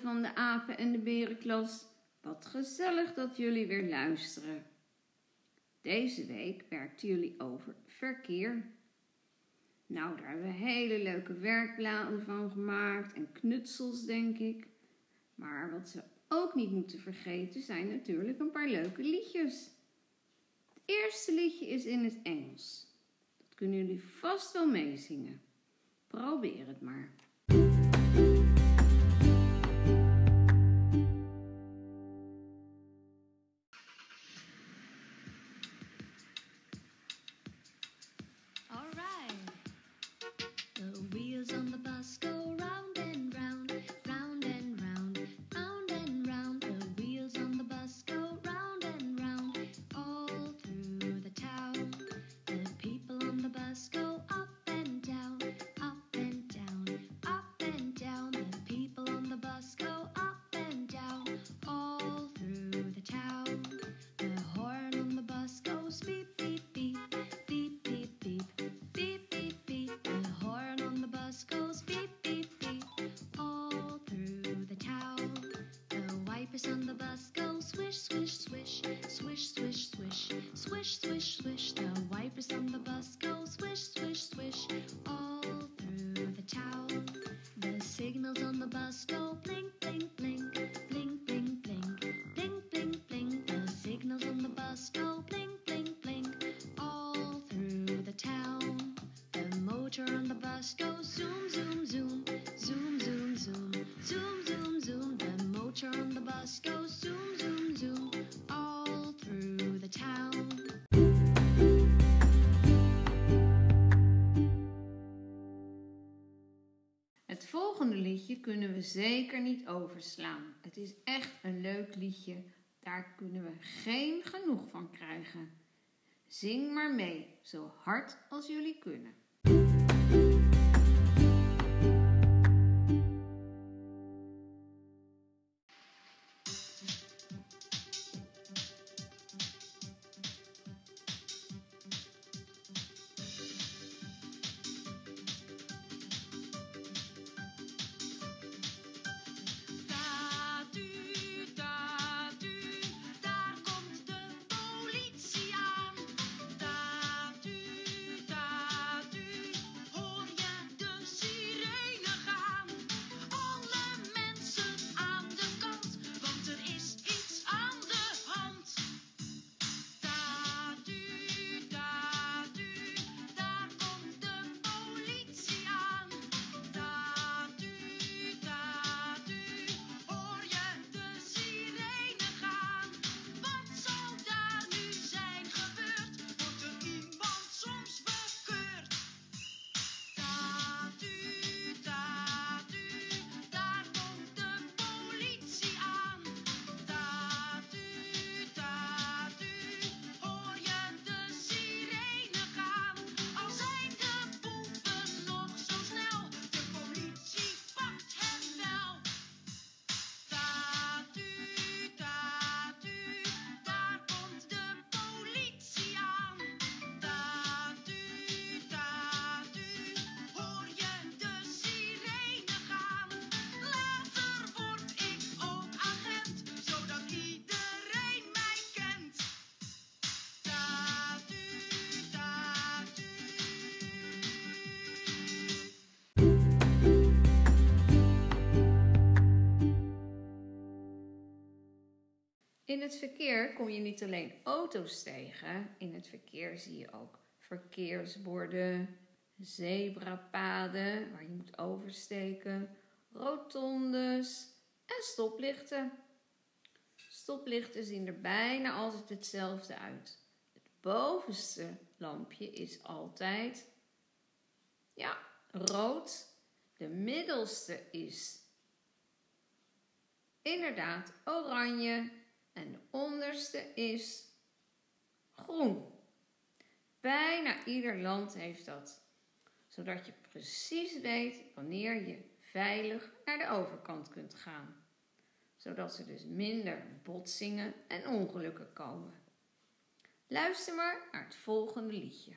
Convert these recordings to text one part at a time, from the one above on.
van de apen en de berenklas. Wat gezellig dat jullie weer luisteren. Deze week werkten jullie over verkeer. Nou, daar hebben we hele leuke werkbladen van gemaakt en knutsels, denk ik. Maar wat ze ook niet moeten vergeten zijn natuurlijk een paar leuke liedjes. Het eerste liedje is in het Engels. Dat kunnen jullie vast wel meezingen. Probeer het maar. Het kunnen we zeker niet overslaan. Het is echt een leuk liedje. Daar kunnen we geen genoeg van krijgen. Zing maar mee, zo hard als jullie kunnen. In het verkeer kom je niet alleen auto's tegen, in het verkeer zie je ook verkeersborden, zebrapaden waar je moet oversteken, rotondes en stoplichten. Stoplichten zien er bijna altijd hetzelfde uit. Het bovenste lampje is altijd ja, rood. De middelste is inderdaad oranje en de onderste is groen. Bijna ieder land heeft dat, zodat je precies weet wanneer je veilig naar de overkant kunt gaan, zodat er dus minder botsingen en ongelukken komen. Luister maar naar het volgende liedje.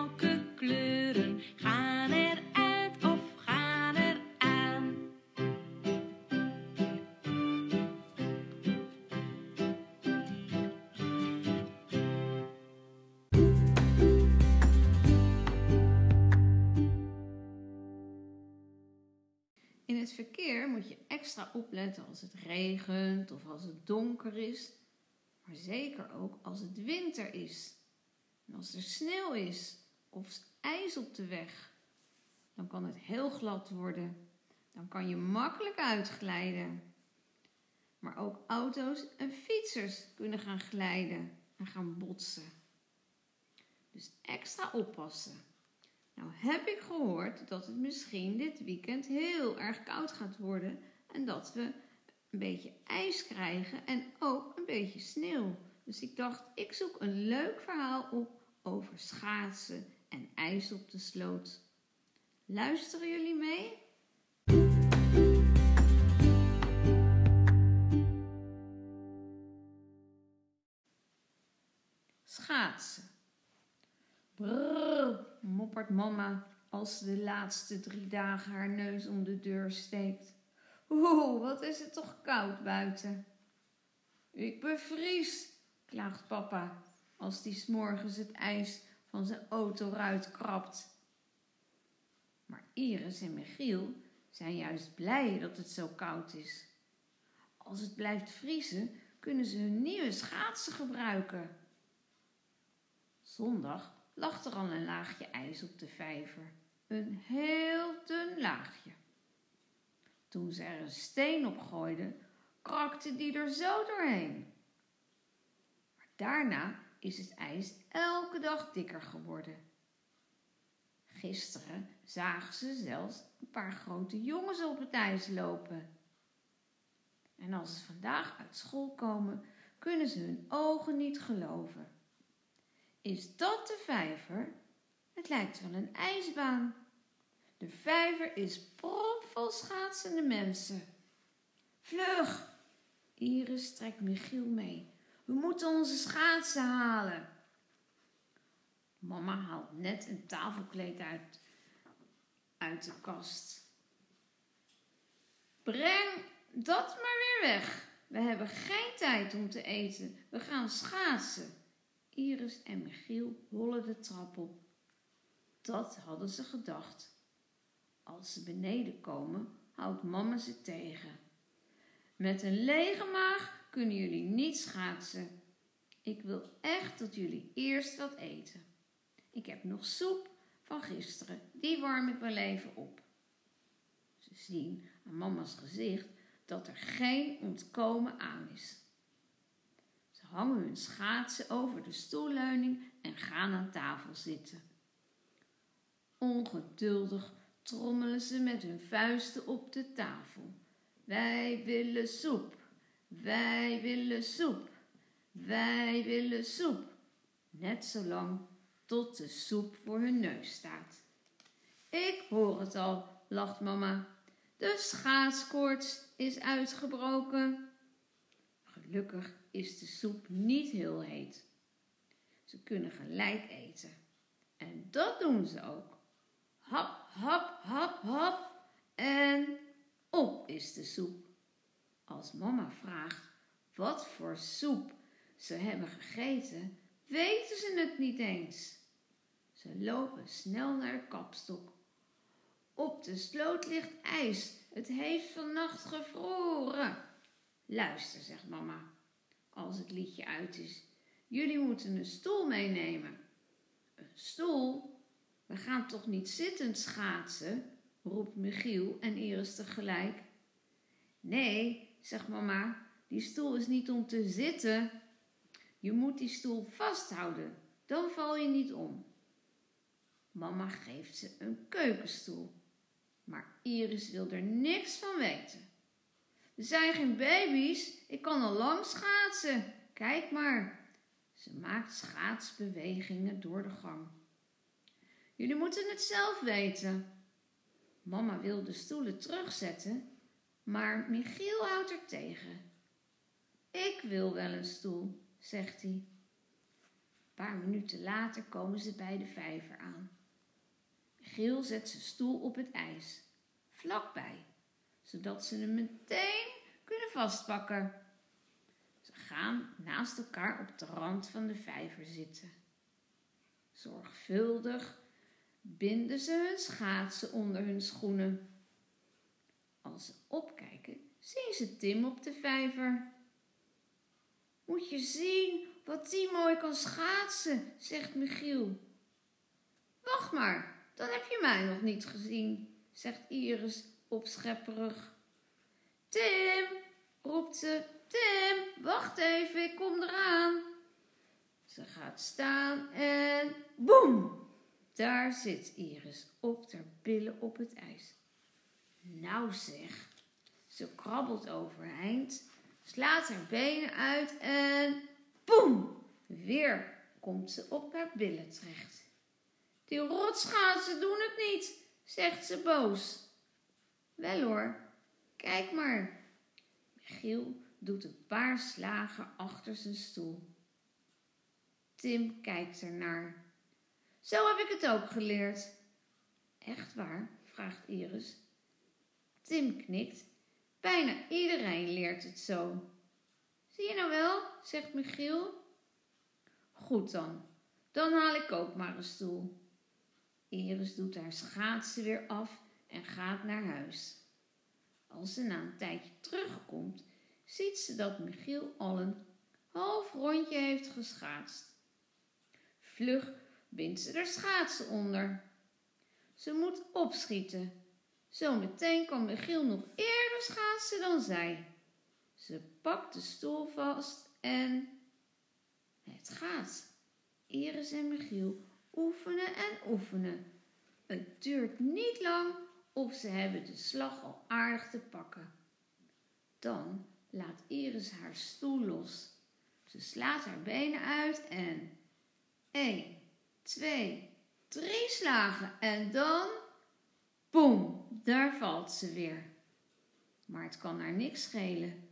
Welke kleuren gaan er uit of gaan er aan? In het verkeer moet je extra opletten als het regent of als het donker is, maar zeker ook als het winter is. En als er sneeuw is of ijs op de weg, dan kan het heel glad worden. Dan kan je makkelijk uitglijden. Maar ook auto's en fietsers kunnen gaan glijden en gaan botsen. Dus extra oppassen. Nou heb ik gehoord dat het misschien dit weekend heel erg koud gaat worden en dat we een beetje ijs krijgen en ook een beetje sneeuw. Dus ik dacht, ik zoek een leuk verhaal op over schaatsen en ijs op de sloot. Luisteren jullie mee? Schaatsen. Brrr, moppert mama als ze de laatste drie dagen haar neus om de deur steekt. Oeh, wat is het toch koud buiten. Ik bevries, klaagt papa als die s'morgens het ijs van zijn autoruit krabt. Maar Iris en Michiel zijn juist blij dat het zo koud is. Als het blijft vriezen, kunnen ze hun nieuwe schaatsen gebruiken. Zondag lag er al een laagje ijs op de vijver. Een heel dun laagje. Toen ze er een steen op gooiden, krakte die er zo doorheen. Maar daarna is het ijs elke dag dikker geworden. Gisteren zagen ze zelfs een paar grote jongens op het ijs lopen. En als ze vandaag uit school komen, kunnen ze hun ogen niet geloven. Is dat de vijver? Het lijkt wel een ijsbaan. De vijver is propvol schaatsende mensen. Vlug! Iris trekt Michiel mee. We moeten onze schaatsen halen. Mama haalt net een tafelkleed uit, uit de kast. Breng dat maar weer weg. We hebben geen tijd om te eten. We gaan schaatsen. Iris en Michiel hollen de trap op. Dat hadden ze gedacht. Als ze beneden komen, houdt mama ze tegen. Met een lege maag kunnen jullie niet schaatsen. Ik wil echt dat jullie eerst wat eten. Ik heb nog soep van gisteren, die warm ik wel even op. Ze zien aan mama's gezicht dat er geen ontkomen aan is. Ze hangen hun schaatsen over de stoelleuning en gaan aan tafel zitten. Ongeduldig trommelen ze met hun vuisten op de tafel. Wij willen soep, wij willen soep, wij willen soep. Net zo lang tot de soep voor hun neus staat. Ik hoor het al, lacht mama. De schaatskoorts is uitgebroken. Gelukkig is de soep niet heel heet. Ze kunnen gelijk eten. En dat doen ze ook. Hap, hap, hap, hap. En op is de soep. Als mama vraagt wat voor soep ze hebben gegeten, weten ze het niet eens. Ze lopen snel naar de kapstok. Op de sloot ligt ijs. Het heeft vannacht gevroren. Luister, zegt mama, als het liedje uit is. Jullie moeten een stoel meenemen. Een stoel? We gaan toch niet zittend schaatsen? roept Michiel en Iris tegelijk. Nee, zegt mama, die stoel is niet om te zitten. Je moet die stoel vasthouden, dan val je niet om. Mama geeft ze een keukenstoel, maar Iris wil er niks van weten. Er zijn geen baby's, ik kan al lang schaatsen. Kijk maar. Ze maakt schaatsbewegingen door de gang. Jullie moeten het zelf weten. Mama wil de stoelen terugzetten, maar Michiel houdt er tegen. Ik wil wel een stoel, zegt hij. Een paar minuten later komen ze bij de vijver aan. Michiel zet zijn stoel op het ijs, vlakbij, zodat ze hem meteen kunnen vastpakken. Ze gaan naast elkaar op de rand van de vijver zitten. Zorgvuldig binden ze hun schaatsen onder hun schoenen. Als ze opkijken, zien ze Tim op de vijver. Moet je zien wat die mooi kan schaatsen, zegt Michiel. Wacht maar, dan heb je mij nog niet gezien, zegt Iris opschepperig. Tim, roept ze, Tim, wacht even, ik kom eraan. Ze gaat staan en boem! Daar zit Iris op haar billen op het ijs. Nou zeg, ze krabbelt overeind, slaat haar benen uit en boem! Weer komt ze op haar billen terecht. Die rotschaatsen doen het niet, zegt ze boos. Wel hoor, kijk maar. Michiel doet een paar slagen achter zijn stoel. Tim kijkt ernaar. Zo heb ik het ook geleerd. Echt waar? vraagt Iris. Tim knikt. Bijna iedereen leert het zo. Zie je nou wel, zegt Michiel. Goed dan, dan haal ik ook maar een stoel. Iris doet haar schaatsen weer af en gaat naar huis. Als ze na een tijdje terugkomt, ziet ze dat Michiel al een half rondje heeft geschaatst. Vlug bindt ze er schaatsen onder. Ze moet opschieten. Zometeen kan Michiel nog eerder schaatsen dan zij. Ze pakt de stoel vast en het gaat. Iris en Michiel oefenen en oefenen. Het duurt niet lang of ze hebben de slag al aardig te pakken. Dan laat Iris haar stoel los. Ze slaat haar benen uit en één, twee, drie slagen en dan, boem, daar valt ze weer. Maar het kan haar niks schelen.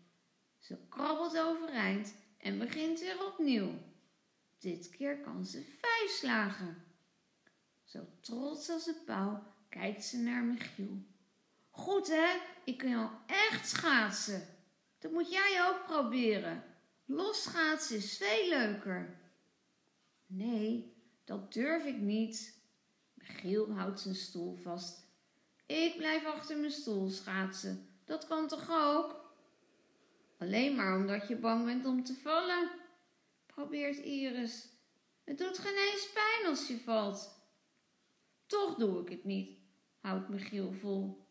Ze krabbelt overeind en begint weer opnieuw. Dit keer kan ze vijf slagen. Zo trots als een pauw kijkt ze naar Michiel. Goed hè, ik kan al echt schaatsen. Dat moet jij ook proberen. Los schaatsen is veel leuker. Nee, dat durf ik niet. Michiel houdt zijn stoel vast. Ik blijf achter mijn stoel schaatsen. Dat kan toch ook? Alleen maar omdat je bang bent om te vallen, probeert Iris. Het doet geen eens pijn als je valt. Toch doe ik het niet, houdt Michiel vol.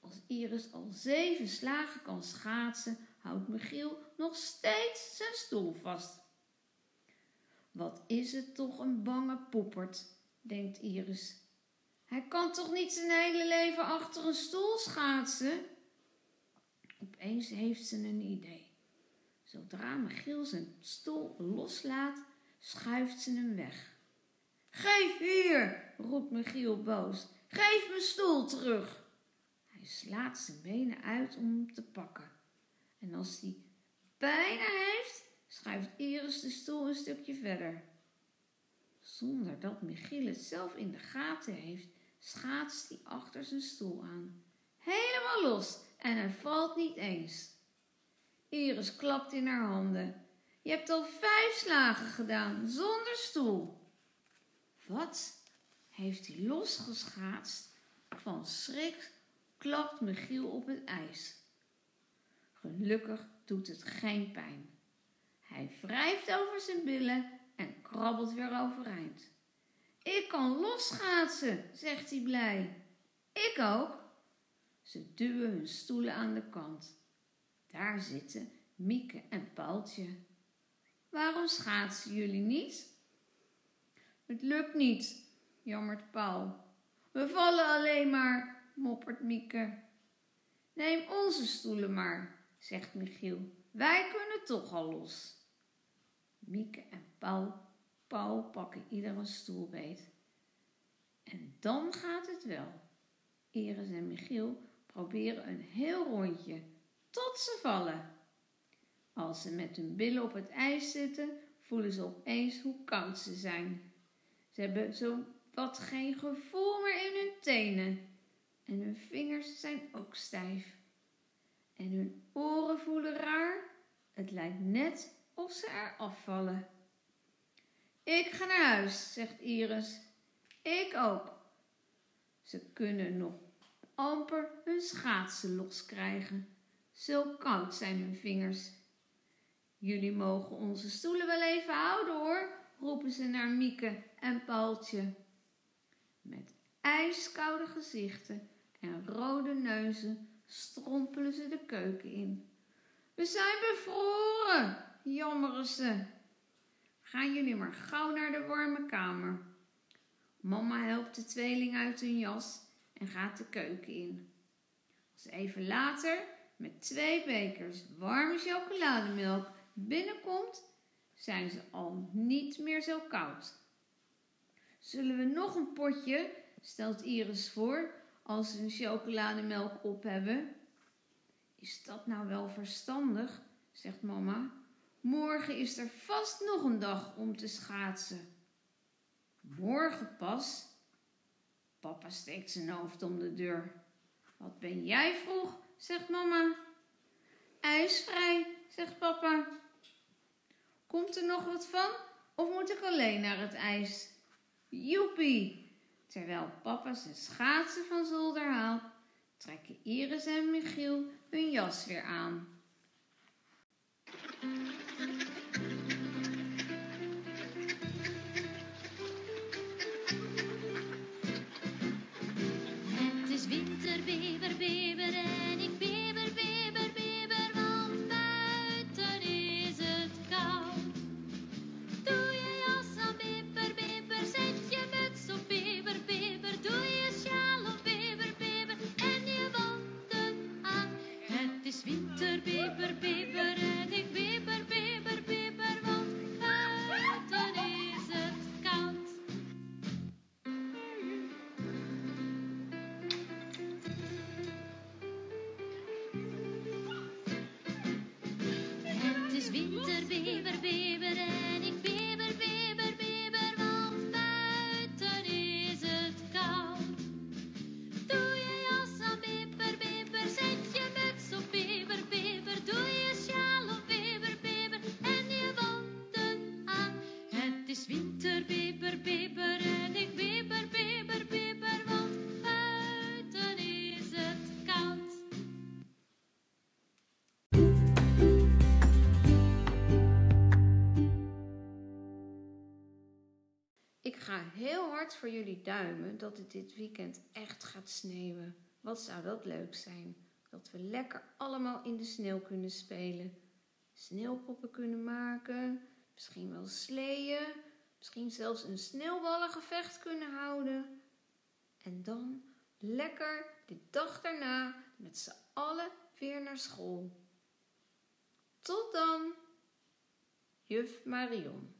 Als Iris al zeven slagen kan schaatsen, houdt Michiel nog steeds zijn stoel vast. Wat is het toch een bange poepert, denkt Iris. Hij kan toch niet zijn hele leven achter een stoel schaatsen? Opeens heeft ze een idee. Zodra Michiel zijn stoel loslaat, schuift ze hem weg. Geef hier, roept Michiel boos. Geef mijn stoel terug. Hij slaat zijn benen uit om hem te pakken. En als hij bijna heeft, schuift Iris de stoel een stukje verder. Zonder dat Michiel het zelf in de gaten heeft, schaatst hij achter zijn stoel aan. Helemaal los en hij valt niet eens. Iris klapt in haar handen. Je hebt al vijf slagen gedaan, zonder stoel. Wat? Heeft hij losgeschaatst? Van schrik klapt Michiel op het ijs. Gelukkig doet het geen pijn. Hij wrijft over zijn billen en krabbelt weer overeind. Ik kan losschaatsen, zegt hij blij. Ik ook. Ze duwen hun stoelen aan de kant. Daar zitten Mieke en Paaltje. Waarom schaatsen jullie niet? Het lukt niet, jammert Paul. We vallen alleen maar, moppert Mieke. Neem onze stoelen maar, zegt Michiel. Wij kunnen toch al los. Mieke en Paul, Paul pakken ieder een stoelbeet. En dan gaat het wel. Iris en Michiel proberen een heel rondje, tot ze vallen. Als ze met hun billen op het ijs zitten, voelen ze opeens hoe koud ze zijn. Ze hebben zo wat geen gevoel meer in hun tenen. En hun vingers zijn ook stijf. En hun oren voelen raar. Het lijkt net of ze er afvallen. Ik ga naar huis, zegt Iris. Ik ook. Ze kunnen nog amper hun schaatsen loskrijgen. Zo koud zijn hun vingers. Jullie mogen onze stoelen wel even houden hoor, roepen ze naar Mieke en Paultje. Met ijskoude gezichten en rode neuzen strompelen ze de keuken in. We zijn bevroren, jammeren ze. Gaan jullie maar gauw naar de warme kamer. Mama helpt de tweeling uit hun jas en gaat de keuken in. Als even later met twee bekers warme chocolademelk binnenkomt, zijn ze al niet meer zo koud. Zullen we nog een potje, stelt Iris voor, als ze een chocolademelk op hebben. Is dat nou wel verstandig, zegt mama. Morgen is er vast nog een dag om te schaatsen. Morgen pas? Papa steekt zijn hoofd om de deur. Wat ben jij vroeg, zegt mama. IJsvrij, zegt papa. Komt er nog wat van of moet ik alleen naar het ijs? Joepie! Terwijl papa zijn schaatsen van zolder haalt, trekken Iris en Michiel hun jas weer aan. Is heel hard voor jullie duimen dat het dit weekend echt gaat sneeuwen. Wat zou dat leuk zijn? Dat we lekker allemaal in de sneeuw kunnen spelen. Sneeuwpoppen kunnen maken, misschien wel sleeën, misschien zelfs een sneeuwballengevecht kunnen houden. En dan lekker de dag daarna met z'n allen weer naar school. Tot dan, juf Marion.